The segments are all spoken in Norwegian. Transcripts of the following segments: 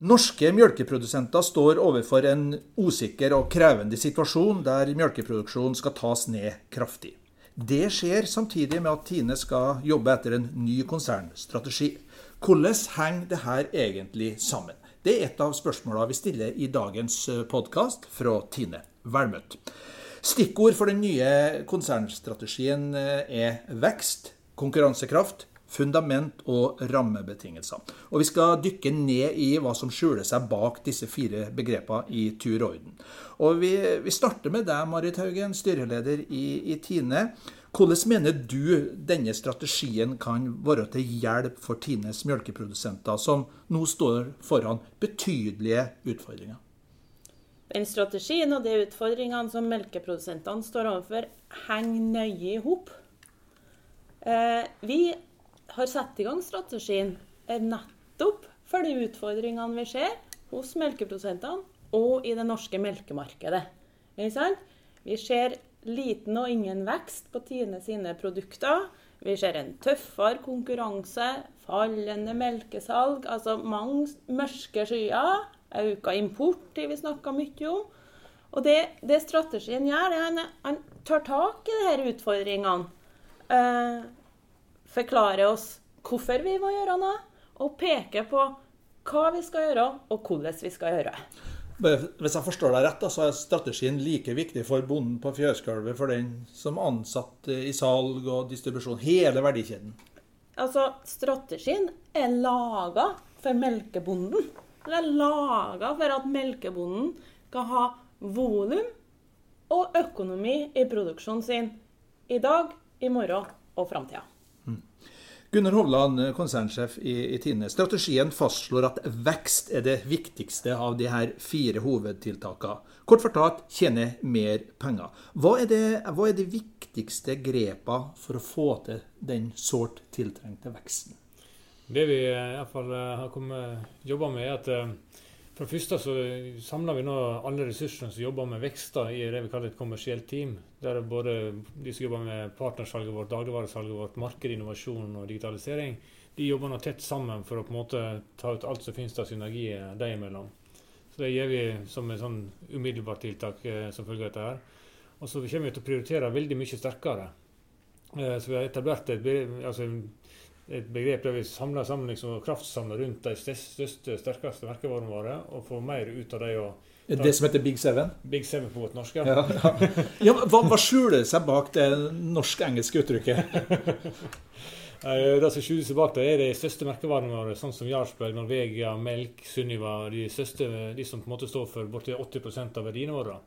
Norske mjølkeprodusenter står overfor en usikker og krevende situasjon der mjølkeproduksjonen skal tas ned kraftig. Det skjer samtidig med at Tine skal jobbe etter en ny konsernstrategi. Hvordan henger dette egentlig sammen? Det er et av spørsmålene vi stiller i dagens podkast fra Tine. Vel møtt. Stikkord for den nye konsernstrategien er vekst, konkurransekraft, fundament og rammebetingelser. Og Vi skal dykke ned i hva som skjuler seg bak disse fire begrepene i tur og orden. Og vi, vi, starter med deg, Marit Haugen, styreleder i, i Tine. Hvordan mener du denne strategien kan være til hjelp for Tines melkeprodusenter, som nå står foran betydelige utfordringer? Den strategien og de utfordringene som melkeprodusentene står overfor, henger nøye i hop. Eh, vi har satt i gang strategien er nettopp for de utfordringene vi ser hos melkeprodusentene og i det norske melkemarkedet. Vi ser liten og ingen vekst på Tine sine produkter. Vi ser en tøffere konkurranse, fallende melkesalg, altså mange mørke skyer. øka import har vi snakka mye om. Og det, det, strategien gjør, er at han tar tak i disse utfordringene. Eh, forklare oss hvorfor vi må gjøre noe, og peke på hva vi skal gjøre, og hvordan vi skal gjøre. Hvis jeg forstår deg rett, så er strategien like viktig for bonden på fjøsgulvet, for den som ansatt i salg og distribusjon. Hele verdikjeden. Altså, strategien er laga for melkebonden. Den er laga for at melkebonden skal ha volum og økonomi i produksjonen sin i dag, i morgen og framtida. Gunnar Hovland, konsernsjef i, i, Tine. Strategien fastslår at vekst er det viktigste av de her fire hovedtiltakene. Kort fortalt tjene mer penger. Hva er, det, hva er de viktigste grepene for å få til den sårt tiltrengte veksten? Det vi i hvert fall eh, har kommet, jobba med, er at eh, for det første så samler vi nå alle ressursene som jobber med vekster i det vi kaller et kommersielt team. Der er både de som jobber med partnersalget vårt, dagligvaresalget vårt, marked, innovasjon og digitalisering. De jobber nå tett sammen for å på en måte ta ut alt som finnes av synergier dem imellom. Så det gjør vi som et sånn umiddelbart tiltak eh, som følge av dette her. Og så kommer vi til å prioritere veldig mye sterkere. Eh, så vi har etablert et, altså, et begrep der vi samler sammen liksom, kraftsamler rundt de største, sterkeste merkevarene våre, og får mer ut av dem. Det som heter Big Seven? Big Seven på godt norsk, ja. ja, ja. hva, hva skjuler seg bak det norsk-engelske uttrykket? det som skjuler seg bak det, er de største merkevarene våre, sånn som Jarlsberg, Norvegia, Melk, Sunniva. De største, de som på en måte står for borti 80% av verdiene våre.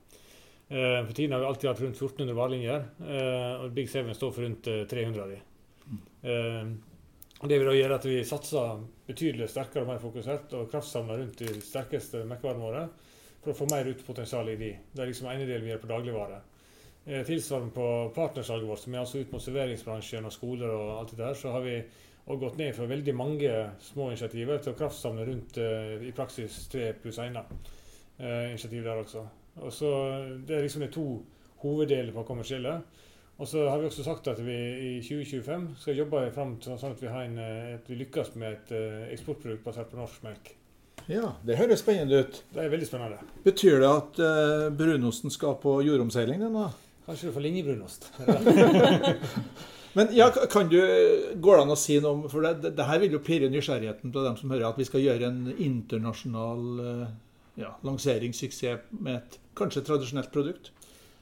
Eh, for tiden har vi alltid hatt rundt 1400 varelinjer, eh, og Big Seven står for rundt 300 av dem. Det vil da gjøre at vi satser betydelig sterkere og mer fokusert og kraftsamler rundt de sterkeste merkevarene våre for å få mer ut potensial i de. Det er liksom ene delen vi gjør på dagligvare. Eh, tilsvarende på partnersalget vårt, som er altså ut mot serveringsbransjen og skoler og alt det der, så har vi og gått ned fra veldig mange små initiativer til å kraftsamle rundt uh, i praksis tre pluss én uh, initiativ der også. Og så Det er liksom de to hoveddelene på kommersielle. Og så har vi også sagt at vi i 2025 skal jobbe fram til sånn at vi, en, eh, at vi lykkes med et uh, eksportprodukt basert på norsk melk. Ja, det høres spennende ut. Det er veldig spennende. Betyr det at uh, brunosten skal på jordomseiling? Den, da? Kanskje du får linjebrunost. Men ja, kan du, Går det an å si noe om For det, det her vil jo pirre nysgjerrigheten til dem som hører at vi skal gjøre en internasjonal ja, lanseringssuksess med et kanskje tradisjonelt produkt?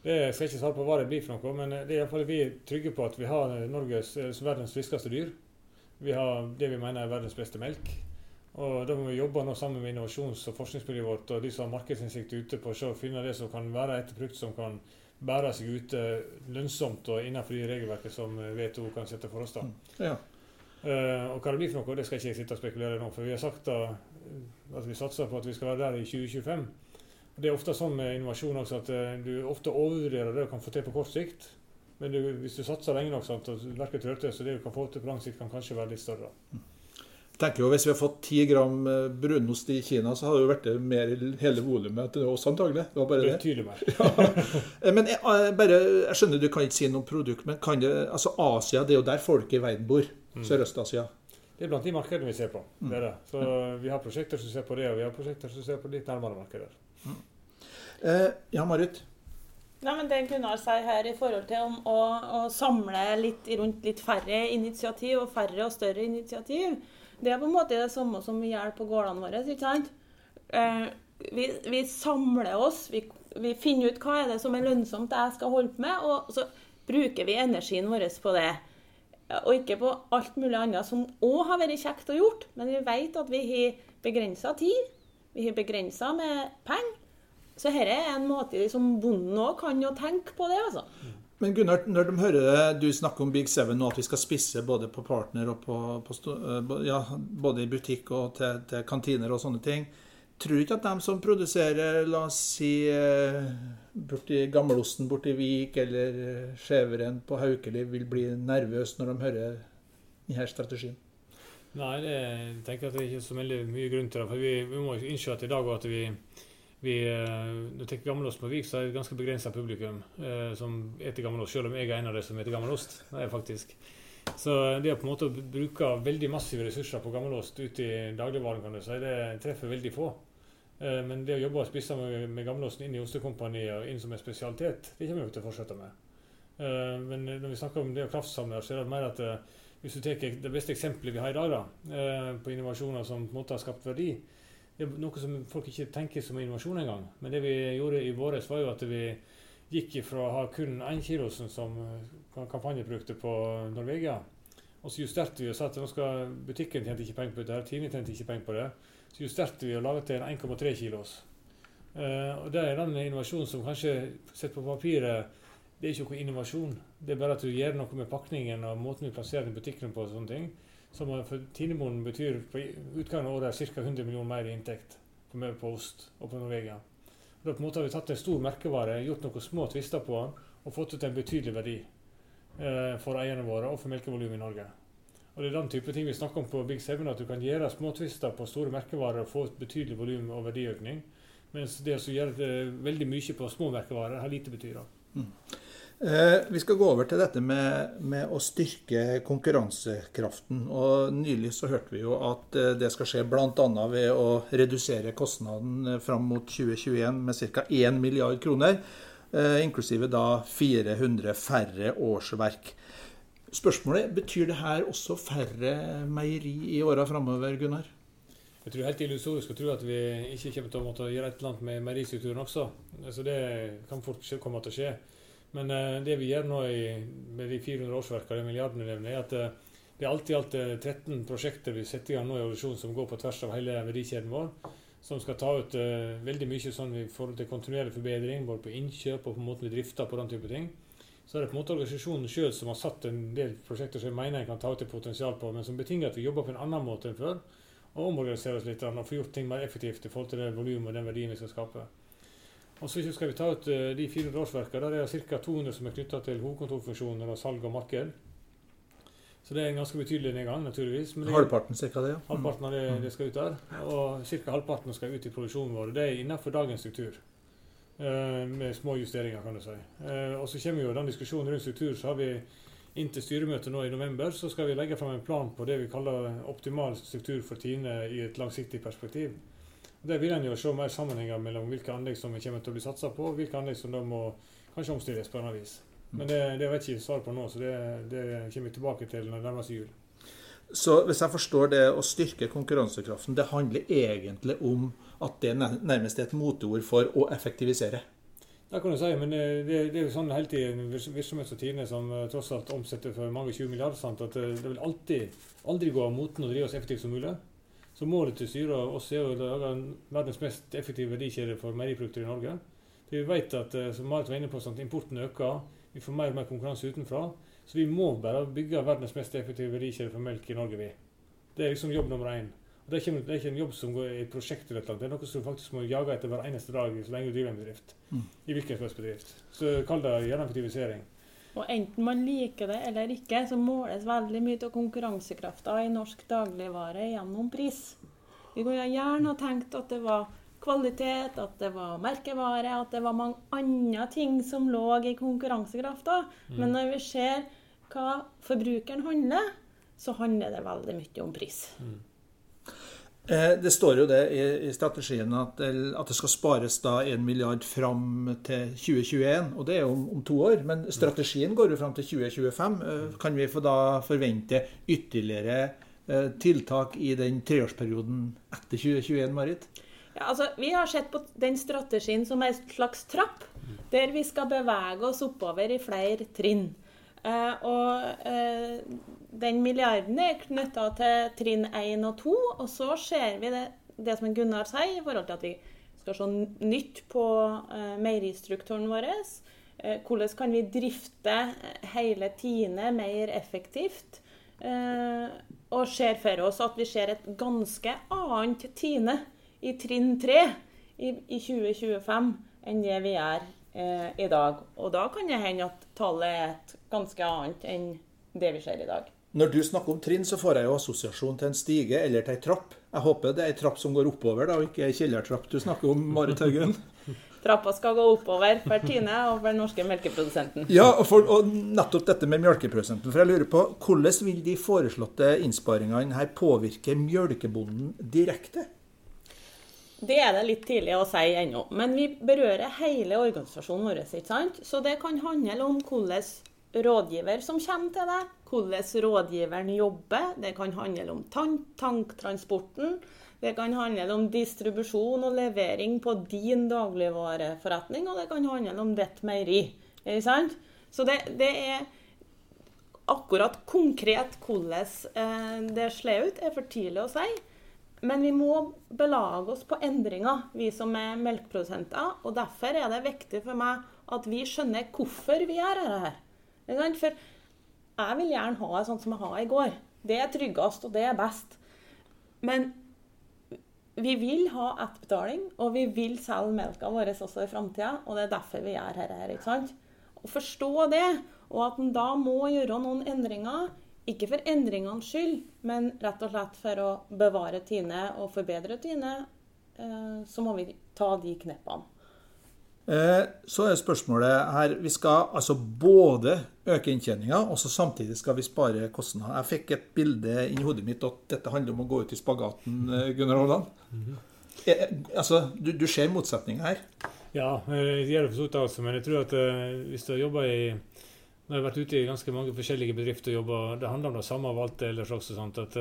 Det skal jeg ikke svare på hva det blir for noe, men det er vi er trygge på at vi har Norges eh, verdens friskeste dyr. Vi har det vi mener er verdens beste melk. Og Da må vi jobbe nå sammen med innovasjons- og forskningsmiljøet vårt og de som har markedsinnsikt ute på å finne det som kan være et produkt som kan bære seg ute lønnsomt og innenfor de regelverket som WTO kan sette for oss. da. Mm. Ja. Uh, og Hva det blir for noe, det skal jeg ikke sitte og spekulere nå. For vi har sagt da, at vi satser på at vi skal være der i 2025. Det er ofte sånn med innovasjon også at uh, du ofte overvurderer det du kan få til på kort sikt. Men du, hvis du satser lenge nok, sant, og verket til, så det du kan få til på lang sikt, kan kanskje være litt større. Jeg tenker jo Hvis vi har fått ti gram eh, brunost i Kina, så hadde det jo vært mer i hele volumet til oss antagelig. Det var bare det. Betydelig mer. ja. Eh, men jeg, bare, jeg skjønner du kan ikke si noe produkt, men kan det, altså Asia det er jo der folk i verden bor. Mm. Sørøst-Asia. Det er blant de markedene vi ser på. Det er det. Så vi har prosjekter som ser på det, og vi har prosjekter som ser på litt nærmere markeder. Eh, ja, Marit? Nei, men Det Gunnar sier her i forhold til om å, å samle litt rundt litt færre initiativ, og færre og større initiativ, det er på en måte det samme som vi gjør på gårdene våre. ikke sant? Eh, vi, vi, samler oss, vi, vi, finner ut hva er det som er lønnsomt jeg skal holde på med, og så bruker vi energien vår på det. Og ikke på alt mulig annet som òg har vært kjekt å gjort, men vi vet at vi har begrensa tid, vi har begrensa med penger. Så dette er en måte som bonden òg kan jo tenke på det, altså. Men Gunnar, når de hører du snakke om Big Seven og at vi skal spisse både på partner og på, på ja, både i butikk og til, til, kantiner og sånne ting, tror du ikke at de som produserer, la oss si borti Gammelosten borti Vik eller Skjeveren på Haukeli, vil bli nervøse når de hører denne strategien? Nei, det jeg tenker at det er ikke så mye grunn til det. For vi, vi må innse at i dag at vi vi, eh, når jeg tenker gammelost på Vik, så er det et ganske begrensa publikum eh, som spiser gammelost, selv om jeg er en av de som spiser gammelost. Det er faktisk. Så det å på en måte bruke veldig massive ressurser på gammelost ute i dagligvaren, kan du si, det treffer veldig få. Eh, men det å jobbe og spise med, med gammelosten inn i ostekompaniet og inn som en spesialitet, det kommer vi til å fortsette med. Eh, men når vi snakker om det å kraftsamle, så er det mer at eh, hvis du tar det beste eksempelet vi har i dag da, eh, på innovasjoner som på en måte har skapt verdi, det er noe som folk ikke tenker som innovasjon engang. Men det vi gjorde i våres, var jo at vi gikk fra å ha kun 1 kilosen som kampanjeprodukter på Norvegia, og så justerte vi og sa at nå skal butikken tjente ikke penger på det, Tine tjente ikke penger på det. Så justerte vi og laget til en 1,3 kilos. Uh, og Det er den innovasjonen som kanskje sett på papiret det er ikke noe innovasjon. Det er bare at du gjør noe med pakningen og måten vi plasserer den butikken på. og sånne ting som for Tinebonden betyr på utgangen av året ca. 100 millioner mer i inntekt på, ost og på Norvegia. Og da på en måte har vi tatt en stor merkevare, gjort noen små tvister på den og fått ut en betydelig verdi eh, for eierne våre og for melkevolumet i Norge. Og Det er den type ting vi snakker om på Big Seven, at du kan gjøre små tvister på store merkevarer og få et betydelig volum og verdiøkning. Mens det som gjør det veldig mye på små merkevarer har lite betyr. Mm. Eh, vi skal gå over til dette med, med, å styrke konkurransekraften. og Nylig så hørte vi jo at eh, det skal skje bl.a. ved å redusere kostnaden eh, fram mot 2021 med ca. 1 milliard kroner. Inklusive da 400 færre årsverk. Spørsmålet betyr det her også færre meieri i åra framover, Gunnar? Jeg tror helt illusorisk å tro at vi ikke kommer til å måtte gjøre et eller annet med meieristrukturen også. Så det kan fort komme til å skje. Men uh, det vi gjør nå i, med de 400 årsverkene, og milliardene er at uh, det er alltid alt 13 eh, prosjekter vi setter i gang nå i Audisjon som går på tvers av hele verdikjeden vår. Som skal ta ut uh, veldig mye sånn i forhold til kontinuerlig forbedring, både på innkjøp og på måten vi drifter på den type ting. Så er det på en måte organisasjonen sjøl som har satt en del prosjekter som jeg mener jeg kan ta ut et potensial på, men som betinger at vi jobber på en annen måte enn før. Og omorganiserer oss litt og får gjort ting mer effektivt i forhold til det volumet og den verdien vi skal skape. Og så skal vi ta ut uh, de 400 årsverkene. Der er det ca. 200 som er knytta til hovedkontorfunksjoner og salg og marked. Så det er en ganske betydelig nedgang, naturligvis. Men halvparten cirka det, ja. Halvparten av det, mm. det, skal ut der. Og ca. halvparten skal ut i produksjonen vår. Det er innenfor dagens struktur. Uh, med små justeringer, kan du si. Uh, og så kommer jo den diskusjonen rundt struktur. Så har vi inntil styremøtet nå i november så skal vi legge fram en plan på det vi kaller optimal struktur for Tine i et langsiktig perspektiv. Der vil en jo se mer sammenhenger mellom hvilke anlegg som kommer til å bli satsa på, og hvilke anlegg som da må kanskje omstilles på annet vis. Men det, det vet jeg ikke svar på nå, så det, det kommer vi tilbake til når det nærmer seg jul. Så hvis jeg forstår det å styrke konkurransekraften, det handler egentlig om at det nærmest er et moteord for å effektivisere? Det kan du si, men det, det, er jo sånn hele i en virksomhet som Tine, som uh, tross alt omsetter for mange 20 milliarder, sant, at uh, det vil alltid aldri gå av moten å drive oss effektivt som mulig. Så målet til styret og oss er å lage verdens mest effektive verdikjede for meieriprodukter i Norge. Vi vet at eh, som Marit var inne på, sånn, importen øker, vi får mer og mer konkurranse utenfra. Så vi må bare bygge verdens mest effektive verdikjede for melk i Norge. vi. Det er liksom jobb nummer én. Og det er, ikke, det er ikke en jobb som går i et prosjekt, eller noe, det er noe som du faktisk må jage etter hver eneste dag så lenge du driver en bedrift. Mm. I hvilken slags bedrift. Så kall det gjerne effektivisering. Og enten man liker det eller ikke, så måles veldig mye av konkurransekrafta i norsk dagligvare gjennom pris. Vi kunne gjerne ha tenkt at det var kvalitet, at det var merkevare, at det var mange andre ting som lå i konkurransekrafta. Mm. Men når vi ser hva forbrukeren handler, så handler det veldig mye om pris. Eh, Det står jo det i strategien at, det skal spares da 1 milliard fram til 2021. Og det er jo om, to år. Men strategien går jo fram til 2025. Eh, Kan vi få da forvente ytterligere eh, tiltak i den treårsperioden etter 2021, Marit? Ja, altså, vi har sett på den strategien som en slags trapp, der vi skal bevege oss oppover i flere trinn. Eh, og eh, den milliarden er knytta til trinn 1 og 2, og så ser vi det, det som Gunnar sier, i forhold til at vi skal se nytt på eh, meieristrukturen vår. Eh, hvordan kan vi drifte hele Tine mer effektivt? Eh, og ser for oss at vi ser et ganske annet Tine i trinn 3 i, i 2025 enn det vi gjør eh, i dag. Og da kan det hende at tallet er et ganske annet enn det vi ser i dag. Når du snakker om trinn, så får jeg jo assosiasjon til en stige eller til ei trapp. Jeg håper det er ei trapp som går oppover, da, og ikke ei kjellertrapp du snakker om, Marit Haugen. Trappa skal gå oppover for Tine og for den norske melkeprodusenten. Ja, og, for, og nettopp dette med melkeprodusenten. For jeg lurer på, Hvordan vil de foreslåtte innsparingene her påvirke mjølkebonden direkte? Det er det litt tidlig å si ennå. Men vi berører hele organisasjonen vår. ikke sant? Så det kan handle om hvordan rådgiver som kommer til deg, hvordan rådgiveren jobber. Det kan handle om tank tanktransporten. Det kan handle om distribusjon og levering på din dagligvareforretning. Og det kan handle om ditt meieri. Så det, det er akkurat konkret hvordan eh, det slår ut, er for tidlig å si. Men vi må belage oss på endringer, vi som er melkeprodusenter. Og derfor er det viktig for meg at vi skjønner hvorfor vi gjør dette. For jeg vil gjerne ha det sånn som jeg har i går. Det er tryggest, og det er best. Men vi vil ha etterbetaling, og vi vil selge melka vår også i framtida. Og det er derfor vi gjør dette. her, ikke sant? Å forstå det, og at en da må gjøre noen endringer. Ikke for endringenes skyld, men rett og slett for å bevare Tine og forbedre Tine, eh, så må vi ta de kneppene. Eh, Så er spørsmålet her Vi skal altså både øke inntjeninga, og så samtidig skal vi spare kostnader. Jeg fikk et bilde inn i hodet mitt at dette handler om å gå ut i spagaten, eh, Gunnar Hovland. Eh, Altså, du, du ser motsetninga her. Ja, det gjør det for så vidt også, men jeg tror at hvis du jobber i Nå har jeg vært ute i ganske mange forskjellige bedrifter og jobba Det handler om det samme av alt ellers også. Sant? At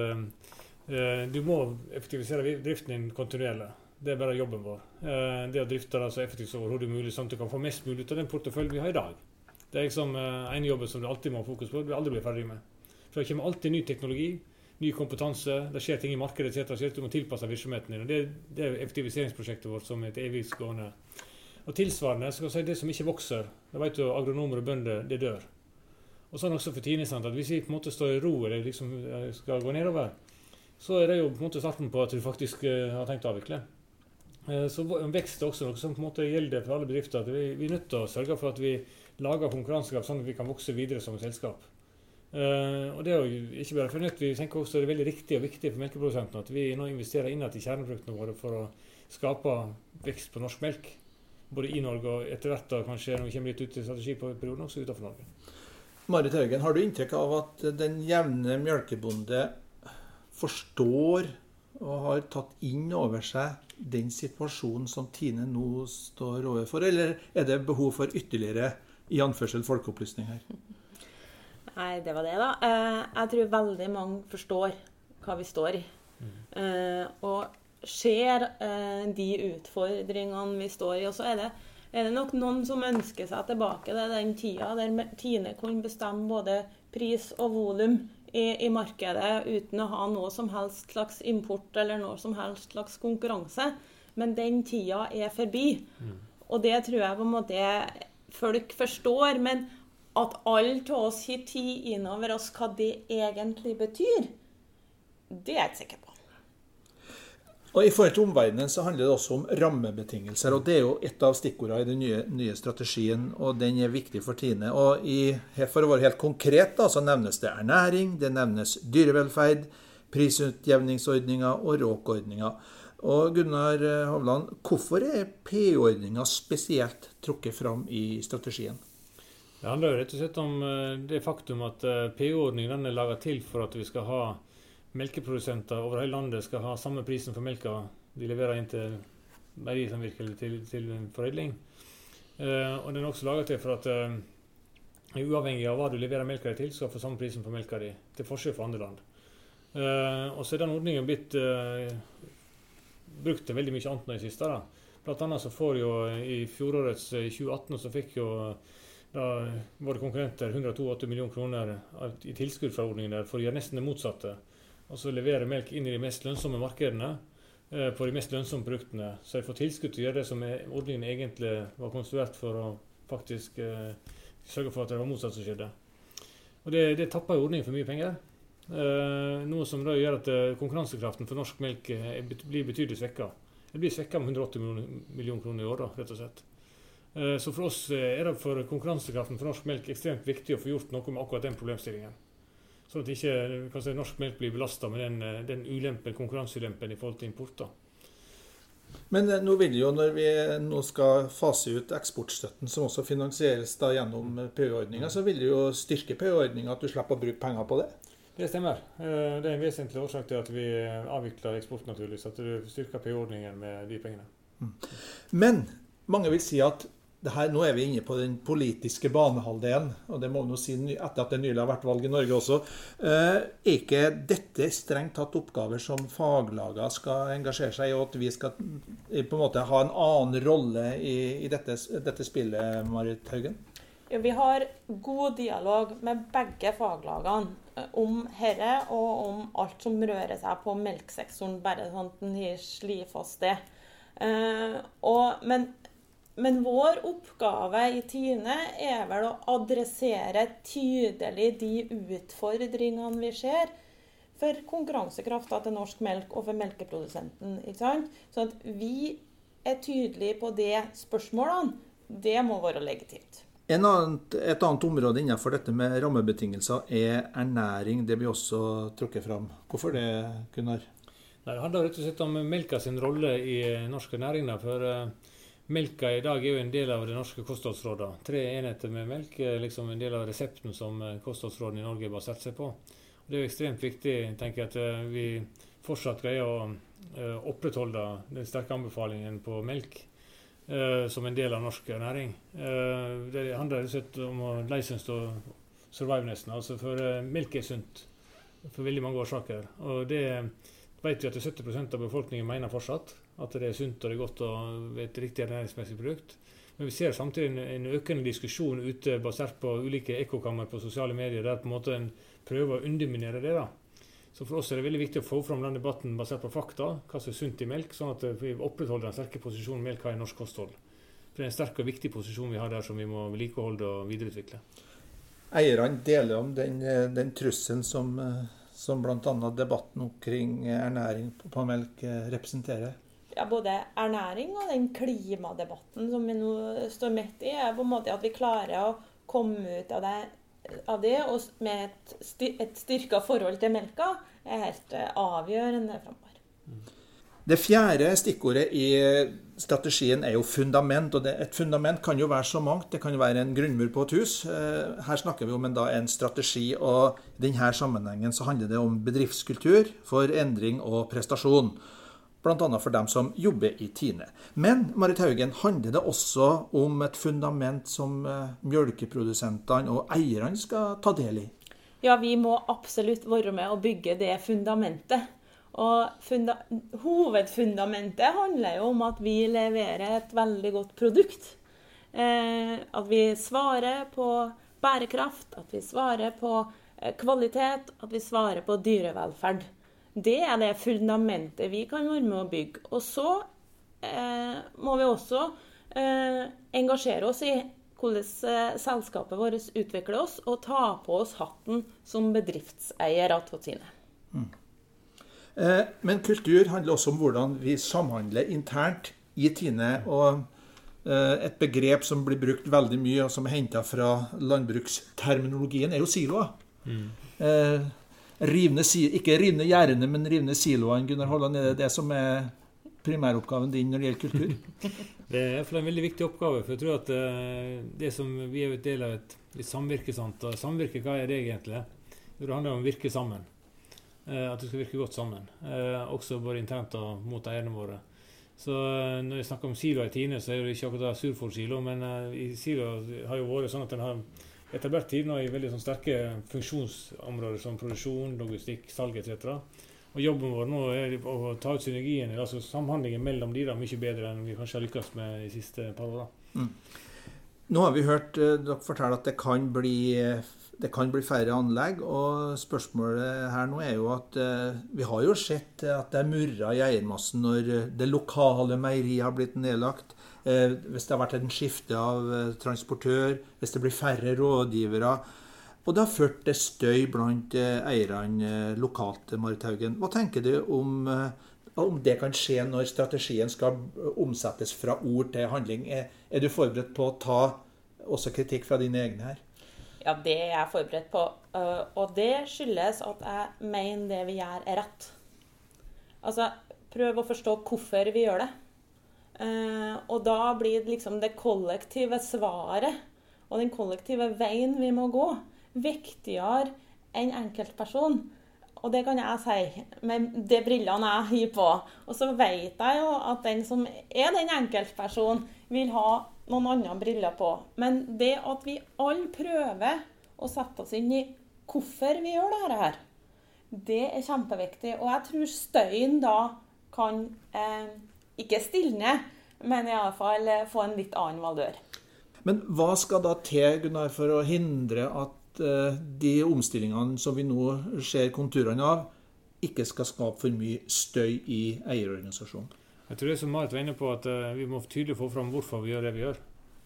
du må effektivisere driften din kontinuerlig. Det er bare jobben vår. Eh, det å drifte det så effektivt som overhodet mulig, sånn at du kan få mest mulig ut av den porteføljen vi har i dag. Det er liksom eh, en jobb som du alltid må ha fokus på, du vil aldri bli ferdig med. For det kommer alltid ny teknologi, ny kompetanse, det skjer ting i markedet etc. Du må tilpasse virksomheten din. og Det, er effektiviseringsprosjektet vårt som er et evigstående. Og tilsvarende skal si det som ikke vokser, det vet du agronomer og bønder, det dør. Og sånn også for Tine. sant, at Hvis vi på en måte står i ro eller liksom eh, skal gå nedover, så er det jo på en måte starten på at du faktisk har tenkt å avvikle. Eh, Så vekst er også noe som på en måte gjelder for alle bedrifter. at Vi, vi er nødt til å sørge for at vi lager konkurransekraft sånn at vi kan vokse videre som selskap. Uh, og det er jo ikke bare for nytt, Vi tenker også det er veldig riktig og viktig for melkeprodusentene at vi nå investerer innad i kjerneproduktene våre for å skape vekst på norsk melk. Både i Norge og etter hvert da kanskje når vi kommer litt ut i strategiperioden også utenfor Norge. Marit Haugen, har du inntrykk av at den jevne melkebonde forstår og har tatt inn over seg den situasjonen som Tine nå står overfor, eller er det behov for ytterligere i anførsel folkeopplysning her? Nei, det var det, da. Eh, Jeg tror veldig mange forstår hva vi står i. Mm. Og ser eh, de utfordringene vi står i. Og så er det, er det nok noen som ønsker seg tilbake til den tida der Tine kunne bestemme både pris og volum i, i markedet uten å ha noe som helst slags import eller noe som helst slags konkurranse. Men den tida er forbi. Og det tror jeg på en måte folk forstår. Men at alle av oss har tid innover oss hva det egentlig betyr, det er jeg ikke sikker på. Og I forhold til omverdenen så handler det også om rammebetingelser. og Det er jo et av stikkordene i den nye, nye strategien, og den er viktig for Tine. Og i, For å være helt konkret da, så nevnes det ernæring, det nevnes dyrevelferd, prisutjevningsordninger og råkordninger. Og Gunnar Hovland, hvorfor er PU-ordninga spesielt trukket fram i strategien? Det handler jo rett og slett om eh, det faktum at eh, PU-ordningen er laga til for at vi skal ha melkeprodusenter over hele landet skal ha samme prisen for melka de leverer inn til meierisamvirket eller til, til foredling. Uh, og den er også laga til for at uh, uavhengig av hva du leverer melka di til, skal få samme prisen på melka di, til forskjell fra andre land. Uh, og så er den ordningen blitt brukt til veldig mye annet nå i siste. da. Blant annet så får jo i fjorårets 2018 så fikk jo da våre konkurrenter 182 millioner kroner i tilskudd fra ordningen der for å gjøre nesten det motsatte. Altså levere melk inn i de mest lønnsomme markedene eh, på de mest lønnsomme produktene. Så jeg får tilskudd til å gjøre det som ordningen egentlig var konstruert for å faktisk eh, sørge for at det var motsatt som skjedde. Og det, det tapper ordningen for mye penger. Eh, noe som da gjør at eh, konkurransekraften for norsk melk eh, blir betydelig svekka. Det blir svekka med 180 millioner kroner i året, rett og slett. Eh, så for oss er det for konkurransekraften for norsk melk ekstremt viktig å få gjort noe med akkurat den problemstillingen. Sånn at ikke si, norsk melk blir belasta med den, eh, den ulempen, konkurranseulempen i forhold til import. Men nå vil jo, når vi nå skal fase ut eksportstøtten, som også finansieres da gjennom PU-ordninga, så vil det jo styrke PU-ordninga at du slipper å bruke penger på det? Det stemmer. Det er en vesentlig årsak til at vi avvikler eksport, naturligvis. At du styrker PU-ordningen med de pengene. Mm. Men mange vil si at her, nå er vi inne på den politiske banehalvdelen, og det må vi si etter at det nylig har vært valg i Norge også. Eh, er ikke dette strengt tatt oppgaver som faglagene skal engasjere seg i, og at vi skal på en måte ha en annen rolle i, i dette, dette, spillet, Marit Haugen? Ja, vi har god dialog med begge faglagene eh, om dette og om alt som rører seg på melkesektoren, bare sånn at den slår slifast det. Uh, og, men men vår oppgave i Tine er vel å adressere tydelig de utfordringene vi ser for konkurransekrafta til norsk melk og for melkeprodusenten. ikke sant? Sånn at vi er tydelige på de spørsmålene. Det må være legitimt. Annet, et annet område innenfor dette med rammebetingelser er ernæring. Det blir også trukket fram. Hvorfor det, Gunnar? Det handler rett og slett om melka sin rolle i norsk næringer For uh, Melka i dag er jo en del av det norske kostholdsrådet. Tre enheter med melk er liksom en del av resepten som kostholdsrådet kostholdsrådene i Norge basert seg på. Og det er jo ekstremt viktig tenker jeg, at eh, vi fortsatt greier å uh, opprettholde den sterke anbefalingen på melk som en del av norsk næring. Det handler rett om å license og survive nesten. Altså for melk er sunt for veldig mange årsaker. Og det vet vi at 70 av befolkningen mener fortsatt. At det er sunt og det er godt og et riktig ernæringsmessig produkt. Men vi ser samtidig en, en økende diskusjon ute basert på ulike ekkokammer på sosiale medier, der på en måte en prøver å underminere det. da. Så For oss er det veldig viktig å få fram den debatten basert på fakta, hva som er sunt i melk, sånn at vi opprettholder den sterke posisjonen melk har i norsk kosthold. For Det er en sterk og viktig posisjon vi har der som vi må vedlikeholde og videreutvikle. Eierne deler om den, den trusselen som, som bl.a. debatten omkring ernæring på melk representerer? ja, både ernæring og den klimadebatten som vi nå står midt i, er på en måte at vi klarer å komme ut av det, av det og med et, et styrka forhold til melka, er helt eh, avgjørende framover. Det fjerde stikkordet i strategien er jo fundament. og Et fundament kan jo være så mangt. Det kan jo være en grunnmur på et hus. Eh, her snakker vi om en, da, en strategi, og i denne sammenhengen så handler det om bedriftskultur for endring og prestasjon bl.a. for dem som jobber i Tine. Men Marit Haugen, handler det også om et fundament som eh, mjølkeprodusentene og eierne skal ta del i? Ja, vi må absolutt være med og bygge det fundamentet. Og funda hovedfundamentet handler jo om at vi leverer et veldig godt produkt. Eh, at vi svarer på bærekraft, at vi svarer på eh, kvalitet, at vi svarer på dyrevelferd. Det er det fundamentet vi kan være med å bygge. Og så eh, må vi også eh, engasjere oss i hvordan eh, selskapet vårt utvikler oss, og ta på oss hatten som bedriftseier av Tine. Mm. Eh, men kultur handler også om hvordan vi samhandler internt i Tine. og eh, et begrep som blir brukt veldig mye, og som er henta fra landbruksterminologien, er jo siloer. Mm. Eh, rivne, ikke rivne gjerdene, men rivne siloene. Gunnar Holland, er det det som er primæroppgaven din når det gjelder kultur? det er iallfall en veldig viktig oppgave. For jeg tror at det som vi er et del av et, et samvirke, sant? og samvirke, hva er det egentlig? Det handler om å virke sammen. Uh, at det skal virke godt sammen. Uh, også både internt og mot eierne våre. Så når jeg snakker om silo i Tine, så er det ikke akkurat Surfold-silo, men i silo har jo vært sånn at den har etablert Tine i veldig sånn sterke funksjonsområder som produksjon, logistikk, salg etc. Og jobben vår nå er å ta ut synergien, altså samhandlingen mellom de da, mye bedre enn vi kanskje har lykkes med de siste par åra. Mm. Nå har vi hørt dere fortelle at det kan, bli, det kan bli færre anlegg. Og spørsmålet her nå er jo at uh, vi har jo sett at det er murra i eiermassen når det lokale meieriet har blitt nedlagt. Uh, hvis det har vært en skifte av transportør, hvis det blir færre rådgivere. Og det har ført til støy blant eh, eierne eh, lokalt. Marit Haugen. Hva tenker du om, eh, om, det kan skje når strategien skal omsettes fra ord til handling? Er, er, du forberedt på å ta også kritikk fra dine egne her? Ja, det er jeg forberedt på. Og det skyldes at jeg mener det vi gjør, er rett. Altså, prøv å forstå hvorfor vi gjør det. Og da blir det liksom det kollektive svaret og den kollektive veien vi må gå, viktigere enn enkeltperson. Og det kan jeg si med de brillene jeg har på. Og så vet jeg jo at den som er den enkeltpersonen, vil ha noen andre briller på. Men det at vi alle prøver å sette oss inn i hvorfor vi gjør dette her, det er kjempeviktig. Og jeg tror støyen da kan eh, ikke stilne, men iallfall få en litt annen valør. Men hva skal da til Gunnar, for å hindre at Eh, de omstillingene som vi nå ser konturene av, ikke skal skape for mye støy i eierorganisasjonen. Jeg tror det som Marit var inne på, at uh, vi må tydelig få fram hvorfor vi gjør det vi gjør.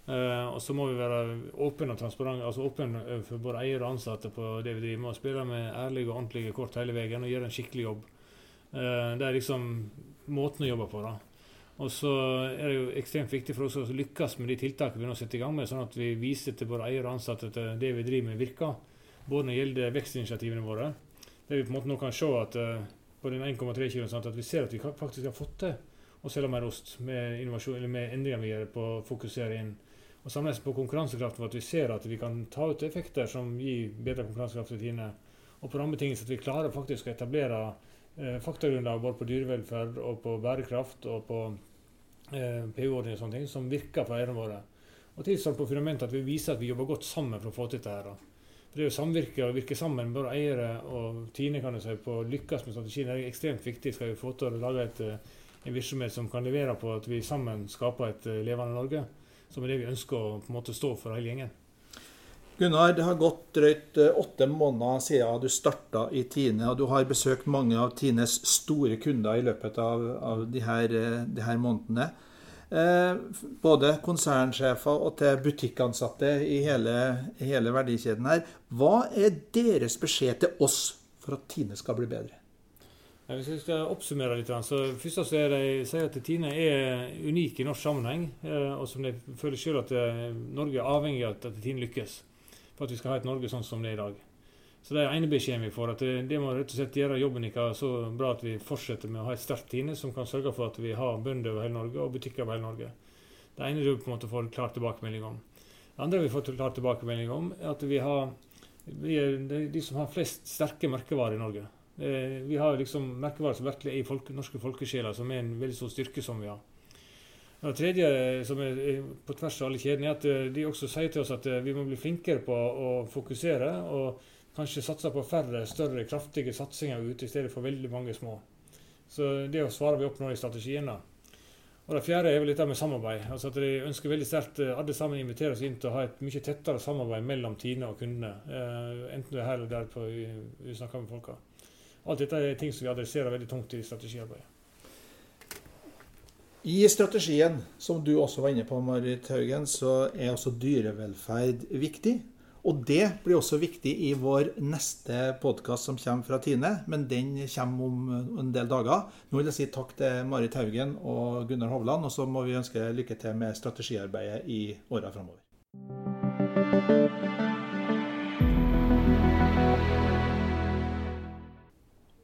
Uh, og så må vi være åpne og transparente, altså åpne for både eiere og ansatte på det vi driver med. og Spille med ærlige og ordentlige kort hele veien og gjøre en skikkelig jobb. Det er liksom måten å jobbe på. da. Og så er det jo ekstremt viktig for oss å lykkes med de tiltakene vi nå setter i gang med, sånn at vi viser til våre eiere og ansatte at det vi driver med, virker. Både når det gjelder vekstinitiativene våre, der vi på en måte nå kan se at uh, på den 1,3 kg at vi ser at vi faktisk har fått til å selge mer ost med, med endringer vi gjør på å fokusere inn. Og samtidig på konkurransekraft for at vi ser at vi kan ta ut effekter som gir bedre konkurransekraft i Tine. Og på rammebetingelser at vi klarer faktisk å etablere eh, faktagrunnlag både på dyrevelferd og på bærekraft og på eh, PU-ordninger og sånne ting som virker for eierne våre. Og tilsvarende på fundamentet at vi viser at vi jobber godt sammen for å få til dette. her. For Det er jo samvirke og virke sammen, både eiere og Tine kan jo si, på å lykkes med strategien. Er ekstremt viktig skal vi få til å lage et, eh, en virksomhet som kan levere på at vi sammen skaper et eh, levende Norge. Som er det vi ønsker å på en måte stå for hele gjengen. Gunnar, det har gått drøyt eh, åtte måneder siden du starta i Tine, og du har besøkt mange av Tines store kunder i løpet av, av de, her, eh, de, her, månedene. Eh, både konsernsjefer og til butikkansatte i hele, hele, verdikjeden her. Hva er deres beskjed til oss for at Tine skal bli bedre? Hvis jeg skal oppsummere litt, så først så er det, jeg sier at Tine er unik i norsk sammenheng. Eh, og som de føler selv at Norge er avhengig av at Tine lykkes for at vi skal ha et Norge sånn som det er i dag. Så det er ene beskjeden vi får. at det, må rett og slett gjøre jobben ikke så bra at vi fortsetter med å ha et sterkt Tine som kan sørge for at vi har bønder over hele Norge og butikker over hele Norge. Det ene du på en måte får klar tilbakemelding om. Det andre vi får klar tilbakemelding om, er at vi har vi er de som har flest sterke merkevarer i Norge. Vi har liksom merkevarer som virkelig er i folk, norske folkesjeler, som er en veldig stor styrke som vi har. Det tredje som er på tvers av alle kjedene, er at eh, de også sier til oss at eh, vi må bli flinkere på å fokusere og kanskje satse på færre, større, kraftige satsinger ute i stedet for veldig mange små. Så det svarer vi opp nå i strategien. da. Og Det fjerde er vel dette med samarbeid. Altså at De ønsker veldig sterkt eh, alle sammen invitere oss inn til å ha et mye tettere samarbeid mellom Tine og kundene. Eh, enten det er her eller der på, vi snakker med folka. Alt dette er ting som vi adresserer veldig tungt i strategiarbeidet. I strategien, som du også var inne på, Marit Haugen, så er også dyrevelferd viktig. Og det blir også viktig i vår neste podkast som kommer fra Tine. Men den kommer om en del dager. Nå vil jeg si takk til Marit Haugen og Gunnar Hovland. Og så må vi ønske lykke til med strategiarbeidet i åra framover.